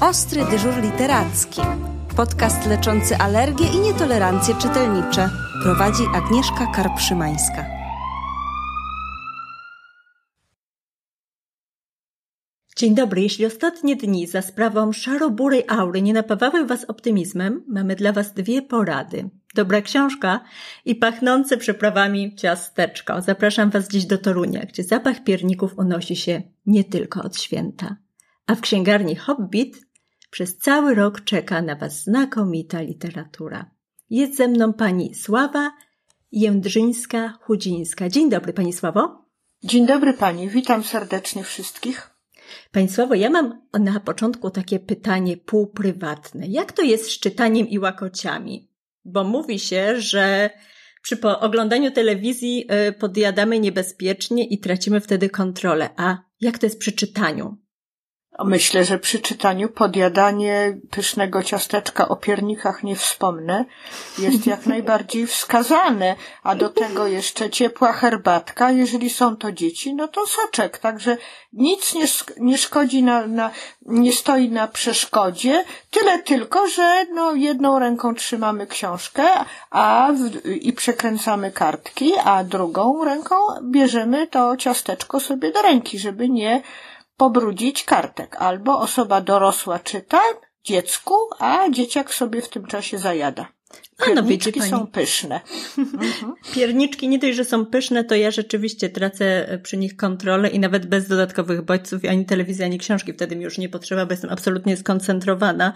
Ostry dyżur literacki. Podcast leczący alergie i nietolerancje czytelnicze. Prowadzi Agnieszka Karpszymańska. Dzień dobry. Jeśli ostatnie dni za sprawą szaro-burej aury nie napawały Was optymizmem, mamy dla Was dwie porady. Dobra książka i pachnące przyprawami ciasteczko. Zapraszam Was dziś do Torunia, gdzie zapach pierników unosi się nie tylko od święta. A w księgarni Hobbit przez cały rok czeka na Was znakomita literatura. Jest ze mną pani Sława Jędrzyńska-Chudzińska. Dzień dobry, pani Sławo. Dzień dobry pani, witam serdecznie wszystkich. Pani Sławo, ja mam na początku takie pytanie półprywatne. Jak to jest z czytaniem i łakociami? Bo mówi się, że przy oglądaniu telewizji y, podjadamy niebezpiecznie i tracimy wtedy kontrolę. A jak to jest przy czytaniu? Myślę, że przy czytaniu podjadanie pysznego ciasteczka o piernikach nie wspomnę. Jest jak najbardziej wskazane, a do tego jeszcze ciepła herbatka. Jeżeli są to dzieci, no to soczek. Także nic nie, nie szkodzi na, na, nie stoi na przeszkodzie. Tyle tylko, że no jedną ręką trzymamy książkę, a w, i przekręcamy kartki, a drugą ręką bierzemy to ciasteczko sobie do ręki, żeby nie pobrudzić kartek. Albo osoba dorosła czyta dziecku, a dzieciak sobie w tym czasie zajada. Pierniczki no, są pyszne. Mhm. Pierniczki nie dość, że są pyszne, to ja rzeczywiście tracę przy nich kontrolę i nawet bez dodatkowych bodźców, ani telewizji, ani książki wtedy mi już nie potrzeba, bo jestem absolutnie skoncentrowana.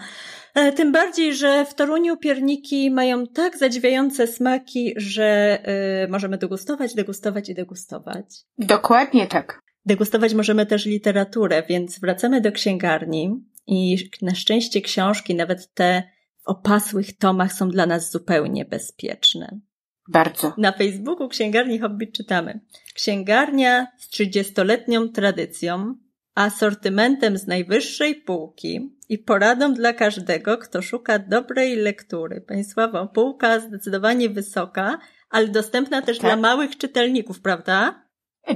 E, tym bardziej, że w Toruniu pierniki mają tak zadziwiające smaki, że y, możemy degustować, degustować i degustować. Dokładnie tak. Degustować możemy też literaturę, więc wracamy do księgarni i na szczęście książki, nawet te w opasłych tomach, są dla nas zupełnie bezpieczne. Bardzo. Na Facebooku Księgarni Hobbit czytamy. Księgarnia z 30-letnią tradycją, asortymentem z najwyższej półki i poradą dla każdego, kto szuka dobrej lektury. Państwowo, półka zdecydowanie wysoka, ale dostępna też tak. dla małych czytelników, prawda?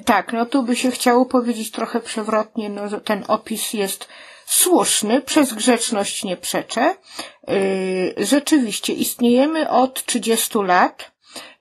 Tak, no tu by się chciało powiedzieć trochę przewrotnie, no, ten opis jest słuszny, przez grzeczność nie przeczę. Yy, rzeczywiście istniejemy od 30 lat,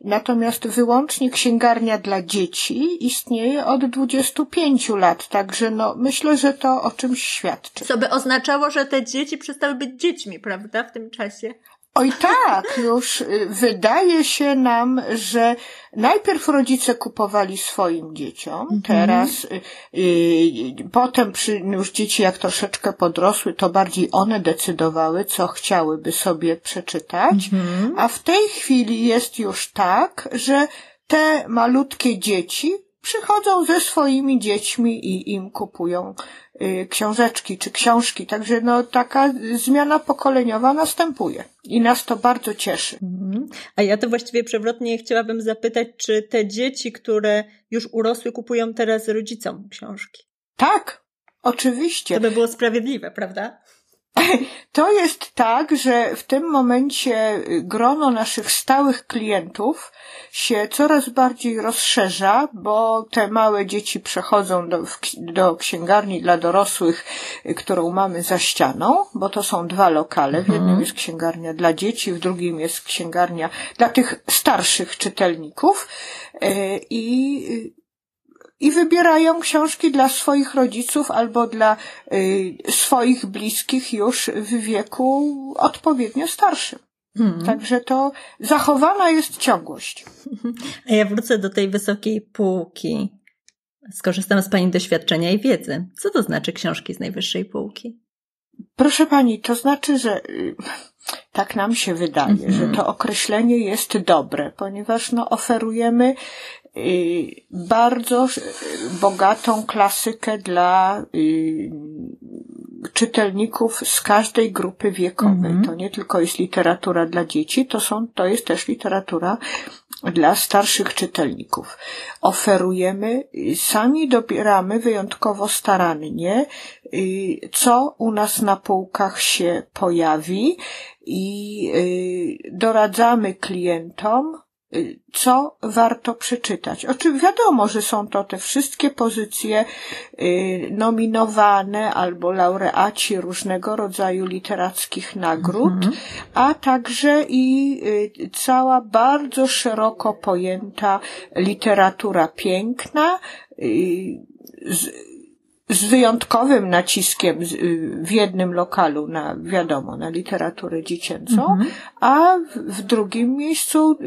natomiast wyłącznie księgarnia dla dzieci istnieje od 25 lat, także no myślę, że to o czymś świadczy. Co by oznaczało, że te dzieci przestały być dziećmi, prawda, w tym czasie? Oj tak, już y, wydaje się nam, że najpierw rodzice kupowali swoim dzieciom, mhm. teraz y, y, potem przy, już dzieci jak troszeczkę podrosły, to bardziej one decydowały, co chciałyby sobie przeczytać, mhm. a w tej chwili jest już tak, że te malutkie dzieci przychodzą ze swoimi dziećmi i im kupują książeczki czy książki. Także no, taka zmiana pokoleniowa następuje i nas to bardzo cieszy. Mhm. A ja to właściwie przewrotnie chciałabym zapytać, czy te dzieci, które już urosły, kupują teraz rodzicom książki? Tak, oczywiście. To by było sprawiedliwe, prawda? To jest tak, że w tym momencie grono naszych stałych klientów się coraz bardziej rozszerza, bo te małe dzieci przechodzą do, do księgarni dla dorosłych, którą mamy za ścianą, bo to są dwa lokale. W jednym mhm. jest księgarnia dla dzieci, w drugim jest księgarnia dla tych starszych czytelników. E, I i wybierają książki dla swoich rodziców albo dla y, swoich bliskich już w wieku odpowiednio starszym. Hmm. Także to zachowana jest ciągłość. A ja wrócę do tej wysokiej półki. Skorzystam z Pani doświadczenia i wiedzy. Co to znaczy książki z najwyższej półki? Proszę Pani, to znaczy, że y, tak nam się wydaje, mm -hmm. że to określenie jest dobre, ponieważ no, oferujemy bardzo bogatą klasykę dla y, czytelników z każdej grupy wiekowej. Mm -hmm. To nie tylko jest literatura dla dzieci, to są, to jest też literatura dla starszych czytelników. Oferujemy, sami dobieramy wyjątkowo starannie, y, co u nas na półkach się pojawi i doradzamy klientom, y, co warto przeczytać. Oczywiście wiadomo, że są to te wszystkie pozycje y, nominowane albo laureaci różnego rodzaju literackich nagród, mhm. a także i y, cała bardzo szeroko pojęta literatura piękna, z, z wyjątkowym naciskiem w jednym lokalu na, wiadomo, na literaturę dziecięcą, mhm. a w drugim miejscu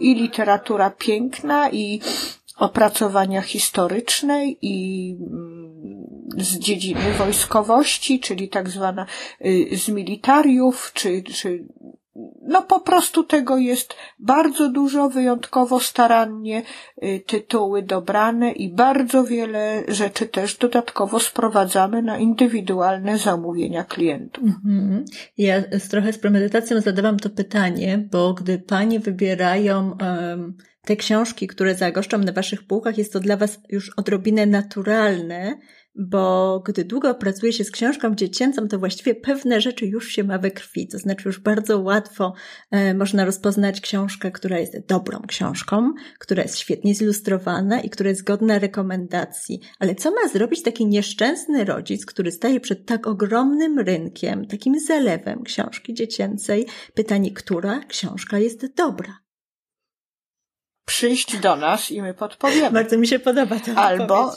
i literatura piękna, i opracowania historyczne, i mm, z dziedziny wojskowości, czyli tak zwana y, z militariów, czy, czy no po prostu tego jest bardzo dużo, wyjątkowo starannie y, tytuły dobrane i bardzo wiele rzeczy też dodatkowo sprowadzamy na indywidualne zamówienia klientów. Mhm. Ja z trochę z premedytacją zadawam to pytanie, bo gdy panie wybierają um, te książki, które zagoszczą na waszych półkach, jest to dla was już odrobinę naturalne, bo gdy długo pracuje się z książką dziecięcą, to właściwie pewne rzeczy już się ma we krwi. To znaczy już bardzo łatwo e, można rozpoznać książkę, która jest dobrą książką, która jest świetnie zilustrowana i która jest godna rekomendacji. Ale co ma zrobić taki nieszczęsny rodzic, który staje przed tak ogromnym rynkiem, takim zalewem książki dziecięcej? Pytanie, która książka jest dobra? Przyjść do nas i my podpowiemy. Bardzo mi się podoba to. Albo,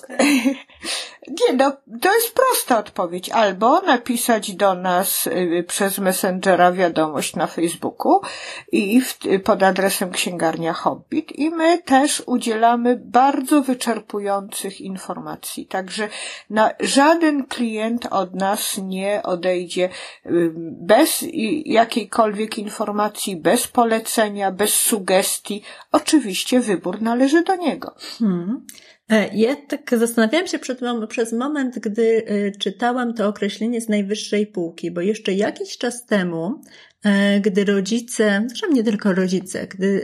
nie no, to jest prosta odpowiedź. Albo napisać do nas y, przez Messengera wiadomość na Facebooku i w, pod adresem księgarnia Hobbit i my też udzielamy bardzo wyczerpujących informacji. Także na, żaden klient od nas nie odejdzie y, bez jakiejkolwiek informacji, bez polecenia, bez sugestii. Oczywiście oczywiście wybór należy do niego. Hmm. E, ja tak zastanawiałam się przed, przez moment, gdy e, czytałam to określenie z najwyższej półki, bo jeszcze jakiś czas temu gdy rodzice, zresztą nie tylko rodzice, gdy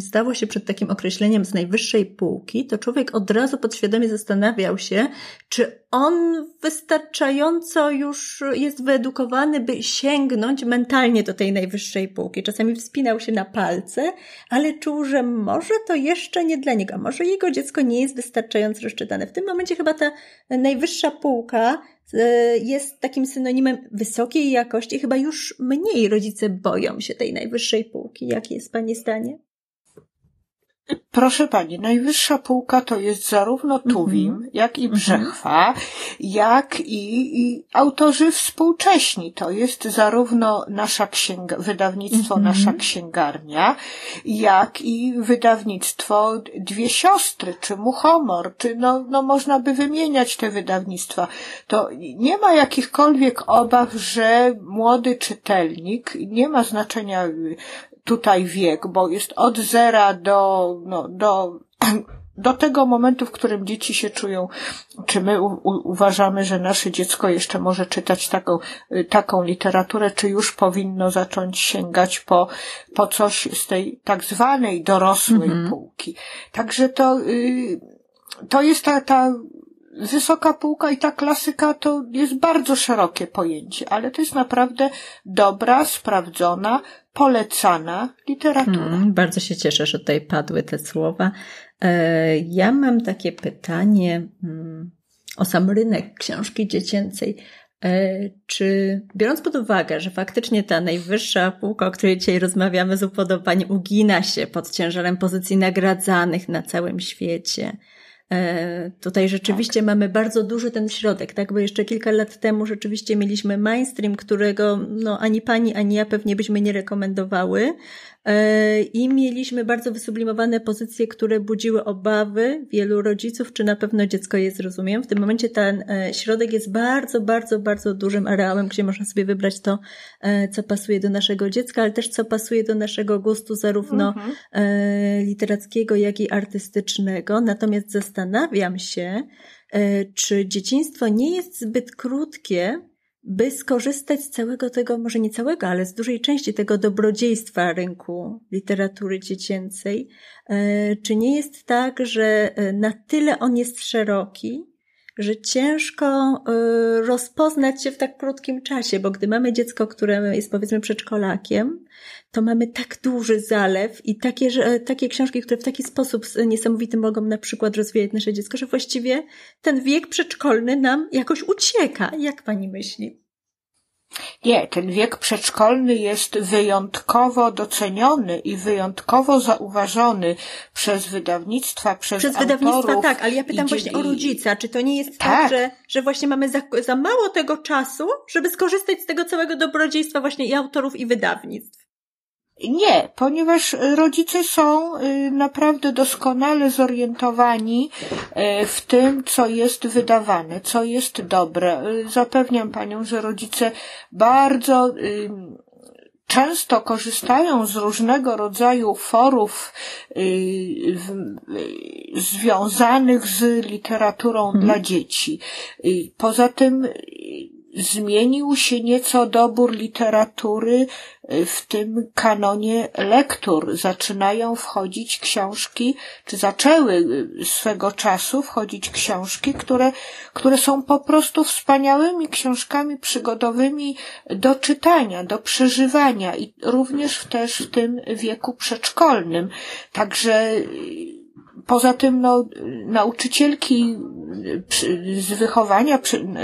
stało się przed takim określeniem z najwyższej półki, to człowiek od razu podświadomie zastanawiał się, czy on wystarczająco już jest wyedukowany, by sięgnąć mentalnie do tej najwyższej półki. Czasami wspinał się na palce, ale czuł, że może to jeszcze nie dla niego, może jego dziecko nie jest wystarczająco rozczytane. W tym momencie chyba ta najwyższa półka E, jest takim synonimem wysokiej jakości. Chyba już mniej rodzice boją się tej najwyższej półki. Jakie jest Pani zdanie? Proszę pani, najwyższa półka to jest zarówno Tuwim, mm -hmm. jak i Brzechwa, mm -hmm. jak i, i, autorzy współcześni. To jest zarówno nasza księga, wydawnictwo mm -hmm. Nasza Księgarnia, jak i wydawnictwo Dwie Siostry, czy Muchomor, czy no, no można by wymieniać te wydawnictwa. To nie ma jakichkolwiek obaw, że młody czytelnik, nie ma znaczenia tutaj wiek, bo jest od zera do, no, do, do tego momentu, w którym dzieci się czują, czy my u, u, uważamy, że nasze dziecko jeszcze może czytać taką, taką literaturę, czy już powinno zacząć sięgać po, po coś z tej tak zwanej dorosłej mhm. półki. Także to, y, to jest ta, ta wysoka półka i ta klasyka to jest bardzo szerokie pojęcie, ale to jest naprawdę dobra, sprawdzona, polecana literatura. Hmm, bardzo się cieszę, że tutaj padły te słowa. E, ja mam takie pytanie hmm, o sam rynek książki dziecięcej. E, czy biorąc pod uwagę, że faktycznie ta najwyższa półka, o której dzisiaj rozmawiamy z upodobaniem, ugina się pod ciężarem pozycji nagradzanych na całym świecie, tutaj rzeczywiście tak. mamy bardzo duży ten środek, tak? Bo jeszcze kilka lat temu rzeczywiście mieliśmy mainstream, którego no, ani pani, ani ja pewnie byśmy nie rekomendowały. E, I mieliśmy bardzo wysublimowane pozycje, które budziły obawy wielu rodziców, czy na pewno dziecko je zrozumie. W tym momencie ten e, środek jest bardzo, bardzo, bardzo dużym areałem, gdzie można sobie wybrać to, e, co pasuje do naszego dziecka, ale też co pasuje do naszego gustu, zarówno mhm. literackiego, jak i artystycznego. Natomiast zastanawiam się, czy dzieciństwo nie jest zbyt krótkie, by skorzystać z całego tego, może nie całego, ale z dużej części tego dobrodziejstwa rynku literatury dziecięcej, e, czy nie jest tak, że e, na tyle on jest szeroki, że ciężko y, rozpoznać się w tak krótkim czasie, bo gdy mamy dziecko, które jest powiedzmy przedszkolakiem, to mamy tak duży zalew i takie, że, takie książki, które w taki sposób niesamowity mogą na przykład rozwijać nasze dziecko, że właściwie ten wiek przedszkolny nam jakoś ucieka. Jak pani myśli? Nie, ten wiek przedszkolny jest wyjątkowo doceniony i wyjątkowo zauważony przez wydawnictwa, przez Przez wydawnictwa, tak, ale ja pytam właśnie o rodzica. Czy to nie jest tak, Tak. że, że właśnie mamy za, za mało tego czasu, żeby skorzystać z tego całego dobrodziejstwa właśnie i autorów, i wydawnictw? Nie, ponieważ rodzice są y, naprawdę doskonale zorientowani y, w tym, co jest wydawane, co jest dobre. Y, Zapewniam panią, że rodzice bardzo często korzystają z różnego rodzaju forów związanych z literaturą dla dzieci. Poza tym zmienił się nieco dobór literatury y, w tym kanonie lektur. Zaczynają wchodzić książki, czy zaczęły y, swego czasu wchodzić książki, które, które są po prostu wspaniałymi książkami przygodowymi do czytania, do przeżywania i również też w tym wieku przedszkolnym. Także y, Poza tym, no, nauczycielki z wychowania,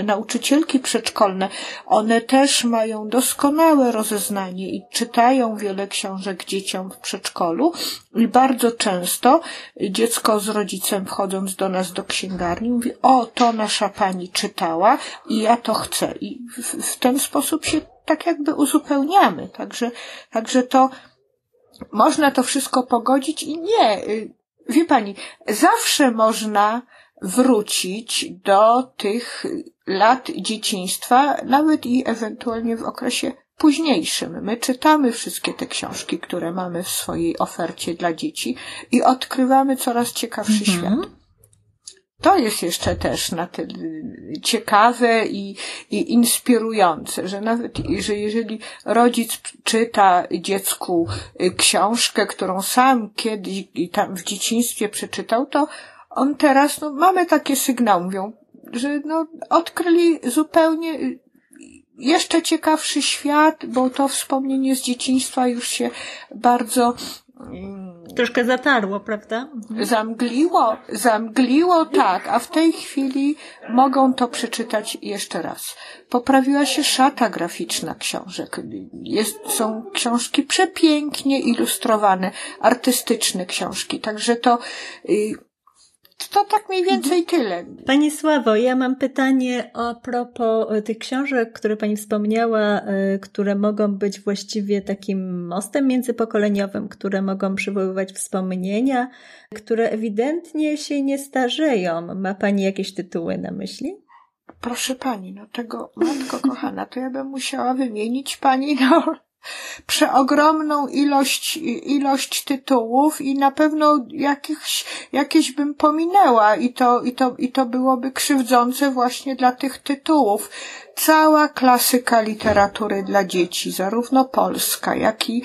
nauczycielki przedszkolne, one też mają doskonałe rozeznanie i czytają wiele książek dzieciom w przedszkolu i bardzo często dziecko z rodzicem wchodząc do nas do księgarni mówi, o, to nasza pani czytała i ja to chcę. I w, w ten sposób się tak jakby uzupełniamy. Także, także to można to wszystko pogodzić i nie, y, wie pani, zawsze można wrócić do tych lat dzieciństwa, nawet i ewentualnie w okresie późniejszym. My czytamy wszystkie te książki, które mamy w swojej ofercie dla dzieci i odkrywamy coraz ciekawszy świat. To jest jeszcze też na tyle ciekawe i, i inspirujące, że nawet, że jeżeli rodzic czyta dziecku y, książkę, którą sam kiedyś tam w dzieciństwie przeczytał, to on teraz, no mamy takie sygnały, mówią, że no odkryli zupełnie y, jeszcze ciekawszy świat, bo to wspomnienie z dzieciństwa już się bardzo mm, Troszkę zatarło, prawda? Mhm. Zamgliło, zamgliło, tak, a w tej chwili mogą to przeczytać jeszcze raz. Poprawiła się szata graficzna książek. Jest, są książki przepięknie ilustrowane, artystyczne książki, także to, y, to tak mniej więcej tyle. Pani Sławo, ja mam pytanie a propos e, tych książek, które Pani wspomniała, e, które mogą być właściwie takim mostem międzypokoleniowym, które mogą przywoływać wspomnienia, które ewidentnie się nie starzeją. Ma Pani jakieś tytuły na myśli? Proszę pani, no tego, matko kochana, to ja bym musiała wymienić pani, no, przeogromną ilość, ilość tytułów i na pewno jakieś, jakieś bym pominęła i to, i to, i to byłoby krzywdzące właśnie dla tych tytułów. Cała klasyka literatury dla dzieci, zarówno polska, jak i,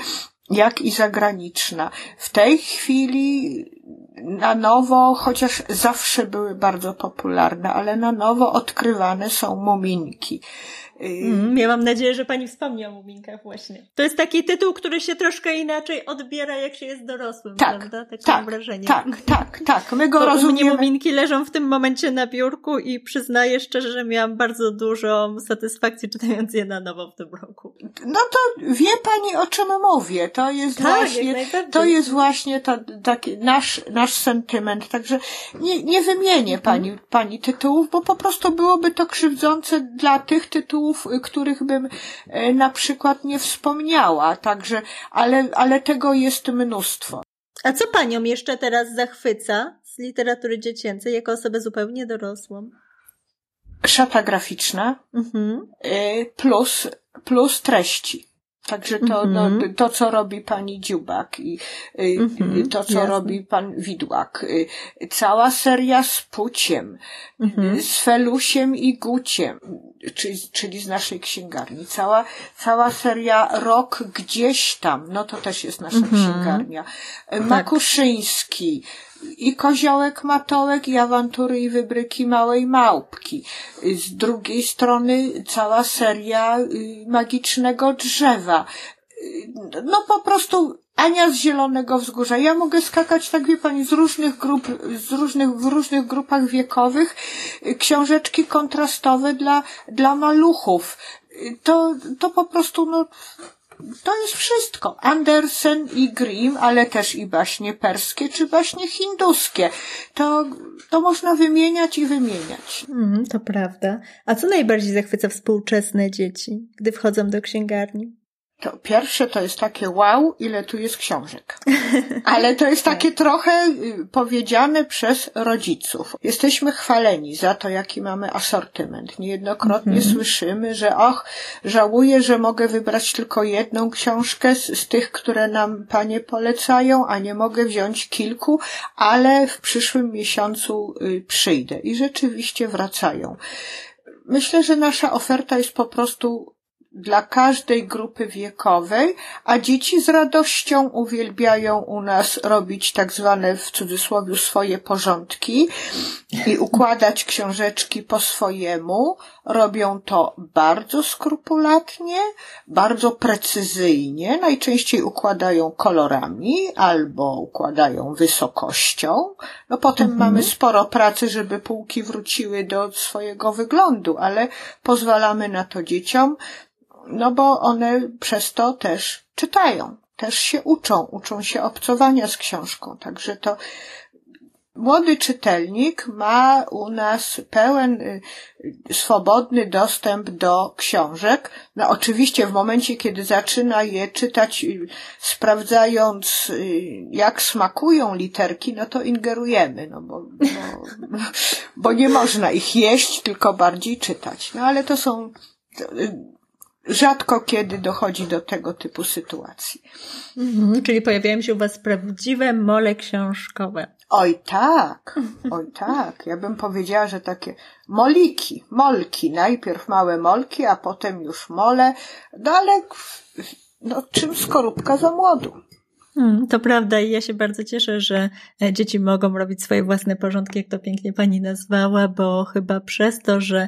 jak i zagraniczna. W tej chwili na nowo, chociaż zawsze były bardzo popularne, ale na nowo odkrywane są muminki. Y, Mm, ja mam nadzieję, że Pani wspomni o Muminkach właśnie. To jest taki tytuł, który się troszkę inaczej odbiera, jak się jest dorosłym, Tak, prawda? Takie tak, mam wrażenie. tak, tak, tak. My go Bo u mnie rozumiemy. muminki leżą w tym momencie na biurku i przyznaję szczerze, że miałam bardzo dużą satysfakcję czytając je na nowo w tym roku. No to wie pani o czym mówię. To jest Tak, właśnie, to jest właśnie ta, taki nasz, nasz sentyment. Także nie, nie wymienię pani, pani tytułów, bo po prostu byłoby to krzywdzące dla tych tytułów, y, których bym e, na przykład nie wspomniała. Także, ale, ale tego jest mnóstwo. A co Panią jeszcze teraz zachwyca z literatury dziecięcej jako osobę zupełnie dorosłą? Szata graficzna, Mhm. y, plus, plus treści. Także to, no, Mhm. to, co robi pani Dziubak i y, Mhm, to, co jasne. robi pan Widłak. Y, cała seria z Puciem, Mhm. z Felusiem i Guciem. czyli, czyli z naszej księgarni. Cała, cała seria Rok gdzieś tam, no to też jest nasza księgarnia. Tak. Makuszyński, i koziołek matołek, i awantury i wybryki małej małpki. Z drugiej strony cała seria y, magicznego drzewa. Y, no po prostu Ania z Zielonego Wzgórza. Ja mogę skakać, tak wie pani, z różnych grup, z różnych, w różnych grupach wiekowych, y, książeczki kontrastowe dla, dla maluchów. To, to po prostu, no, to jest wszystko. Andersen i Grimm, ale też i baśnie perskie, czy baśnie hinduskie. To, to można wymieniać i wymieniać. Mm, to prawda. A co najbardziej zachwyca współczesne dzieci, gdy wchodzą do księgarni? To pierwsze to jest takie wow, ile tu jest książek. Ale to jest takie trochę y, powiedziane przez rodziców. Jesteśmy chwaleni za to, jaki mamy asortyment. Niejednokrotnie mm -hmm. słyszymy, że och, żałuję, że mogę wybrać tylko jedną książkę z, z tych, które nam panie polecają, a nie mogę wziąć kilku, ale w przyszłym miesiącu y, przyjdę. I rzeczywiście wracają. Myślę, że nasza oferta jest po prostu dla każdej grupy wiekowej, a dzieci z radością uwielbiają u nas robić tak zwane w cudzysłowie swoje porządki i układać książeczki po swojemu. Robią to bardzo skrupulatnie, bardzo precyzyjnie, najczęściej układają kolorami albo układają wysokością. No potem mhm. mamy sporo pracy, żeby półki wróciły do swojego wyglądu, ale pozwalamy na to dzieciom no bo one przez to też czytają, też się uczą, uczą się obcowania z książką. Także to młody czytelnik ma u nas pełen y, swobodny dostęp do książek. No oczywiście w momencie, kiedy zaczyna je czytać, y, sprawdzając y, jak smakują literki, no to ingerujemy, no bo, bo, bo nie można ich jeść, tylko bardziej czytać. No ale to są rzadko kiedy dochodzi do tego typu sytuacji. Mhm, czyli pojawiają się u Was prawdziwe mole książkowe. Oj tak, oj tak. Ja bym powiedziała, że takie moliki, molki. Najpierw małe molki, a potem już mole. No ale no, czym skorupka za młodu. Hmm, to prawda i ja się bardzo cieszę, że e, dzieci mogą robić swoje własne porządki, jak to pięknie pani nazwała, bo chyba przez to, że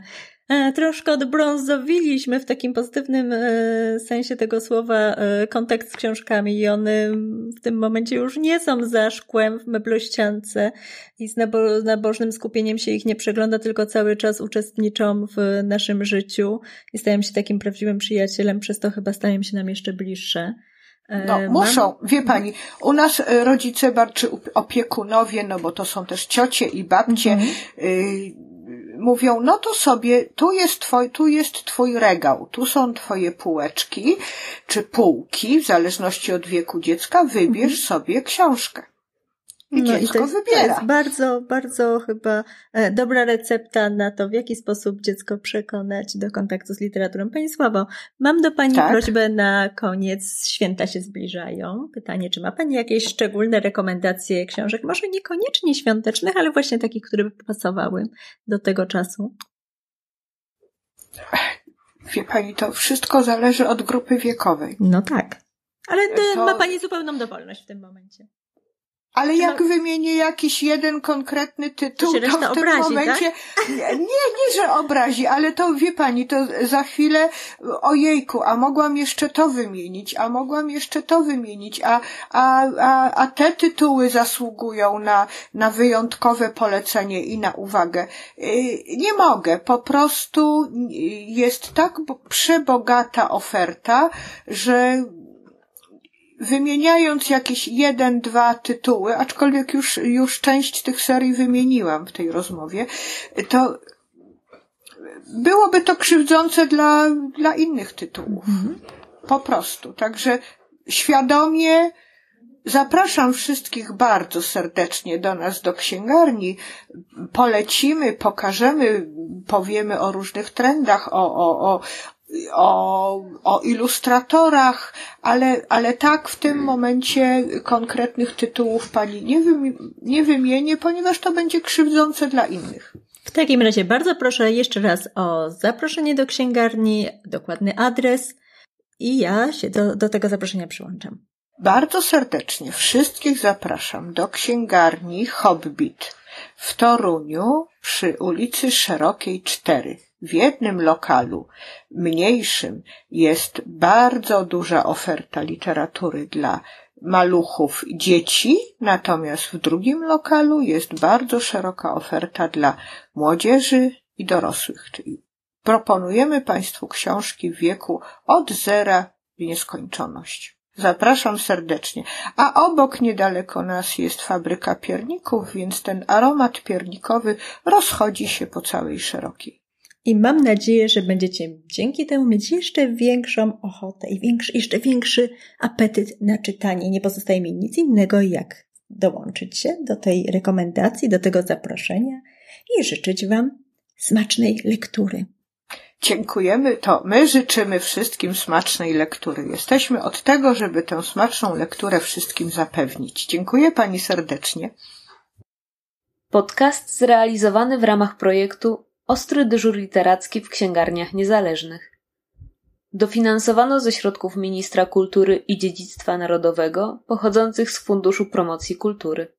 troszkę odbrązowiliśmy w takim pozytywnym e, sensie tego słowa e, kontakt z książkami i one w tym momencie już nie są za szkłem w meblościance i z nabożnym skupieniem się ich nie przegląda, tylko cały czas uczestniczą w naszym życiu i stają się takim prawdziwym przyjacielem, przez to chyba stają się nam jeszcze bliższe. No, muszą, wie pani, u nas rodzice, czy opiekunowie, no bo to są też ciocie i babcie, mm -hmm mówią, no to sobie, tu jest twój, tu jest twój regał, tu są twoje półeczki, czy półki, w zależności od wieku dziecka, wybierz mhm. sobie książkę. I no dziecko i to jest, wybiera. To jest bardzo, bardzo chyba e, dobra recepta na to, w jaki sposób dziecko przekonać do kontaktu z literaturą. Pani Sławo, mam do Pani tak? prośbę na koniec. Święta się zbliżają. Pytanie, czy ma Pani jakieś szczególne rekomendacje książek? Może niekoniecznie świątecznych, ale właśnie takich, które by pasowały do tego czasu? Wie Pani, to wszystko zależy od grupy wiekowej. No tak. Ale to... ma Pani zupełną dowolność w tym momencie. Ale jak wymienię jakiś jeden konkretny tytuł, to, to w tym obrazi, momencie, tak? nie, nie, że obrazi, ale to wie pani, to za chwilę, ojejku, a mogłam jeszcze to wymienić, a mogłam jeszcze to wymienić, a, a, a, a te tytuły zasługują na, na wyjątkowe polecenie i na uwagę. Y, nie mogę, po prostu jest tak przebogata oferta, że wymieniając jakieś jeden, dwa tytuły, aczkolwiek już, już część tych serii wymieniłam w tej rozmowie, to byłoby to krzywdzące dla, dla innych tytułów. Mhm. Po prostu. Także świadomie zapraszam wszystkich bardzo serdecznie do nas do księgarni. Polecimy, pokażemy, powiemy o różnych trendach, o, o, o, o, o ilustratorach, ale, ale tak w tym momencie konkretnych tytułów pani nie, wymi nie wymienię, ponieważ to będzie krzywdzące dla innych. W takim razie bardzo proszę jeszcze raz o zaproszenie do księgarni, dokładny adres i ja się do, do tego zaproszenia przyłączam. Bardzo serdecznie wszystkich zapraszam do księgarni Hobbit w Toruniu przy ulicy Szerokiej 4. W jednym lokalu, mniejszym, jest bardzo duża oferta literatury dla maluchów dzieci, natomiast w drugim lokalu jest bardzo szeroka oferta dla młodzieży i dorosłych, czyli proponujemy Państwu książki w wieku od zera w nieskończoność. Zapraszam serdecznie. A obok niedaleko nas jest fabryka pierników, więc ten aromat piernikowy rozchodzi się po całej szerokiej. I mam nadzieję, że będziecie dzięki temu mieć jeszcze większą ochotę i większy, jeszcze większy apetyt na czytanie. Nie pozostaje mi nic innego, jak dołączyć się do tej rekomendacji, do tego zaproszenia i życzyć Wam smacznej lektury. Dziękujemy, to my życzymy wszystkim smacznej lektury. Jesteśmy od tego, żeby tę smaczną lekturę wszystkim zapewnić. Dziękuję Pani serdecznie. Podcast zrealizowany w ramach projektu Ostry dyżur literacki w księgarniach niezależnych. Dofinansowano ze środków Ministra Kultury i Dziedzictwa Narodowego pochodzących z Funduszu Promocji Kultury.